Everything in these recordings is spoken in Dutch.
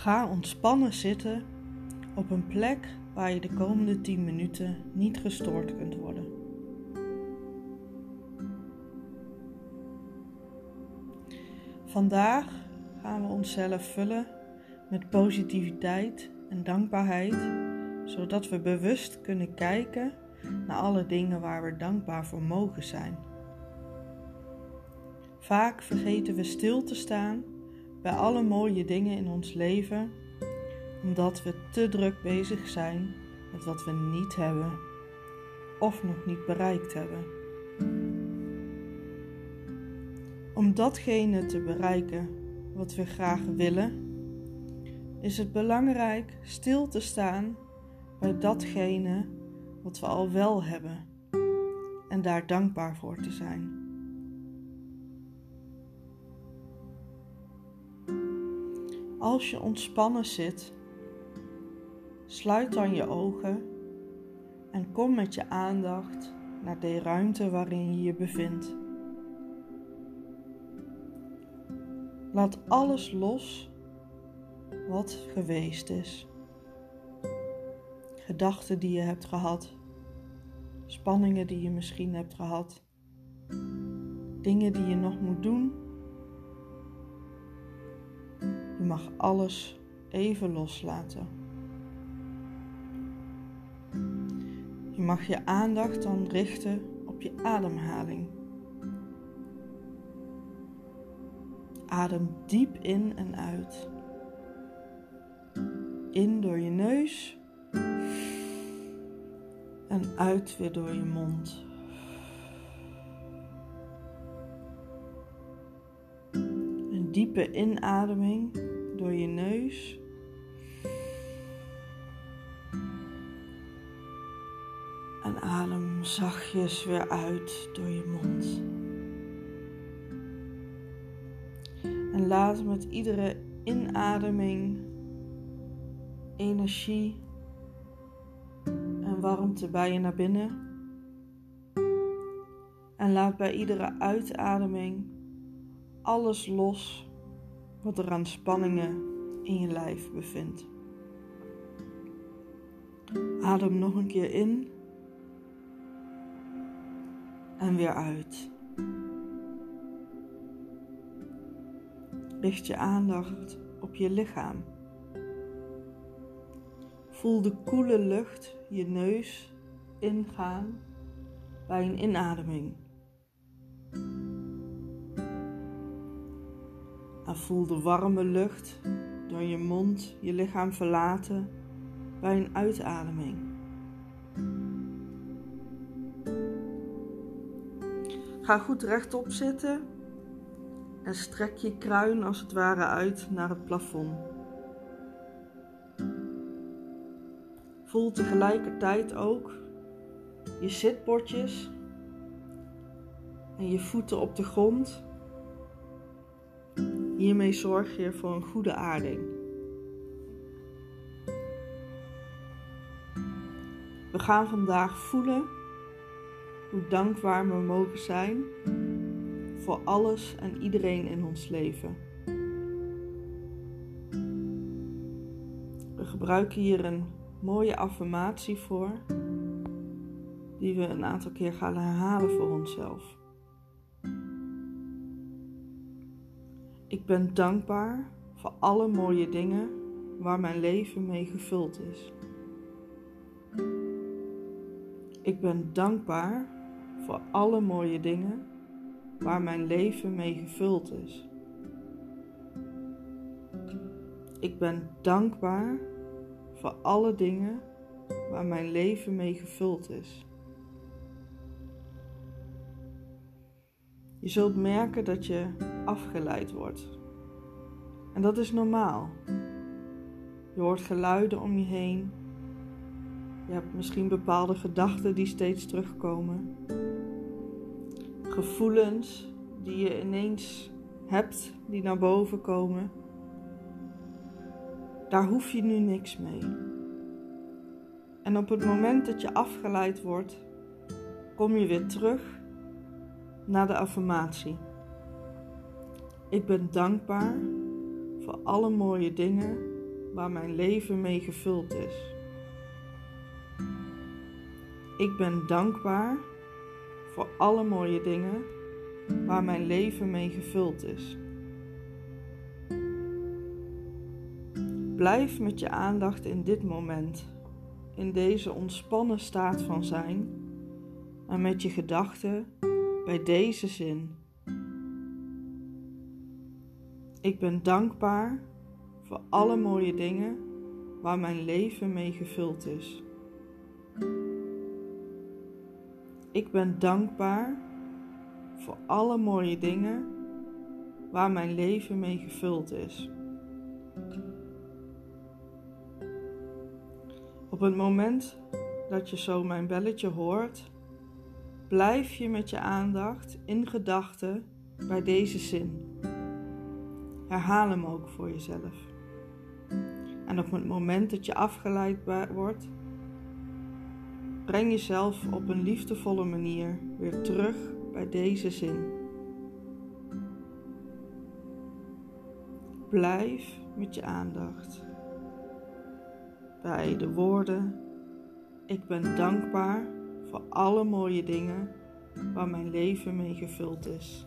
Ga ontspannen zitten op een plek waar je de komende 10 minuten niet gestoord kunt worden. Vandaag gaan we onszelf vullen met positiviteit en dankbaarheid, zodat we bewust kunnen kijken naar alle dingen waar we dankbaar voor mogen zijn. Vaak vergeten we stil te staan bij alle mooie dingen in ons leven, omdat we te druk bezig zijn met wat we niet hebben of nog niet bereikt hebben. Om datgene te bereiken wat we graag willen, is het belangrijk stil te staan bij datgene wat we al wel hebben en daar dankbaar voor te zijn. Als je ontspannen zit, sluit dan je ogen en kom met je aandacht naar de ruimte waarin je je bevindt. Laat alles los wat geweest is. Gedachten die je hebt gehad, spanningen die je misschien hebt gehad, dingen die je nog moet doen mag alles even loslaten. Je mag je aandacht dan richten op je ademhaling. Adem diep in en uit. In door je neus en uit weer door je mond. Een diepe inademing door je neus. En adem zachtjes weer uit door je mond. En laat met iedere inademing energie en warmte bij je naar binnen. En laat bij iedere uitademing alles los wat er aan spanningen in je lijf bevindt. Adem nog een keer in en weer uit. Richt je aandacht op je lichaam. Voel de koele lucht je neus ingaan bij een inademing. En voel de warme lucht door je mond je lichaam verlaten bij een uitademing. Ga goed rechtop zitten en strek je kruin als het ware uit naar het plafond. Voel tegelijkertijd ook je zitbordjes en je voeten op de grond Hiermee zorg je voor een goede aarding. We gaan vandaag voelen hoe dankbaar we mogen zijn voor alles en iedereen in ons leven. We gebruiken hier een mooie affirmatie voor, die we een aantal keer gaan herhalen voor onszelf. Ik ben dankbaar voor alle mooie dingen waar mijn leven mee gevuld is. Ik ben dankbaar voor alle mooie dingen waar mijn leven mee gevuld is. Ik ben dankbaar voor alle dingen waar mijn leven mee gevuld is. Je zult merken dat je afgeleid wordt. En dat is normaal. Je hoort geluiden om je heen. Je hebt misschien bepaalde gedachten die steeds terugkomen. Gevoelens die je ineens hebt, die naar boven komen. Daar hoef je nu niks mee. En op het moment dat je afgeleid wordt, kom je weer terug naar de affirmatie. Ik ben dankbaar voor alle mooie dingen waar mijn leven mee gevuld is. Ik ben dankbaar voor alle mooie dingen waar mijn leven mee gevuld is. Blijf met je aandacht in dit moment, in deze ontspannen staat van zijn, en met je gedachten bij deze zin. Ik ben dankbaar voor alle mooie dingen waar mijn leven mee gevuld is. Ik ben dankbaar voor alle mooie dingen waar mijn leven mee gevuld is. Op het moment dat je zo mijn belletje hoort, blijf je met je aandacht in gedachten bij deze zin. Herhaal hem ook voor jezelf. En op het moment dat je afgeleid wordt, breng jezelf op een liefdevolle manier weer terug bij deze zin. Blijf met je aandacht bij de woorden: Ik ben dankbaar voor alle mooie dingen waar mijn leven mee gevuld is.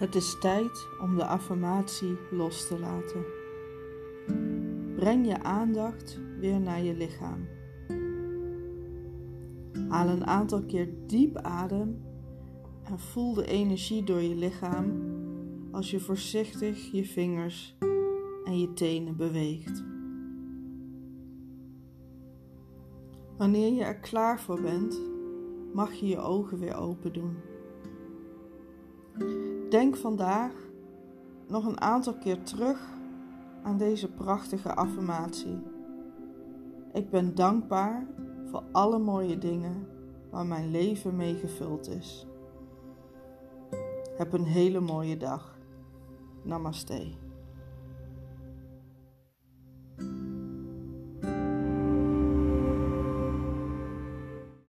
Het is tijd om de affirmatie los te laten. Breng je aandacht weer naar je lichaam. Haal een aantal keer diep adem en voel de energie door je lichaam als je voorzichtig je vingers en je tenen beweegt. Wanneer je er klaar voor bent, mag je je ogen weer open doen. Denk vandaag nog een aantal keer terug aan deze prachtige affirmatie. Ik ben dankbaar voor alle mooie dingen waar mijn leven mee gevuld is. Heb een hele mooie dag. Namaste.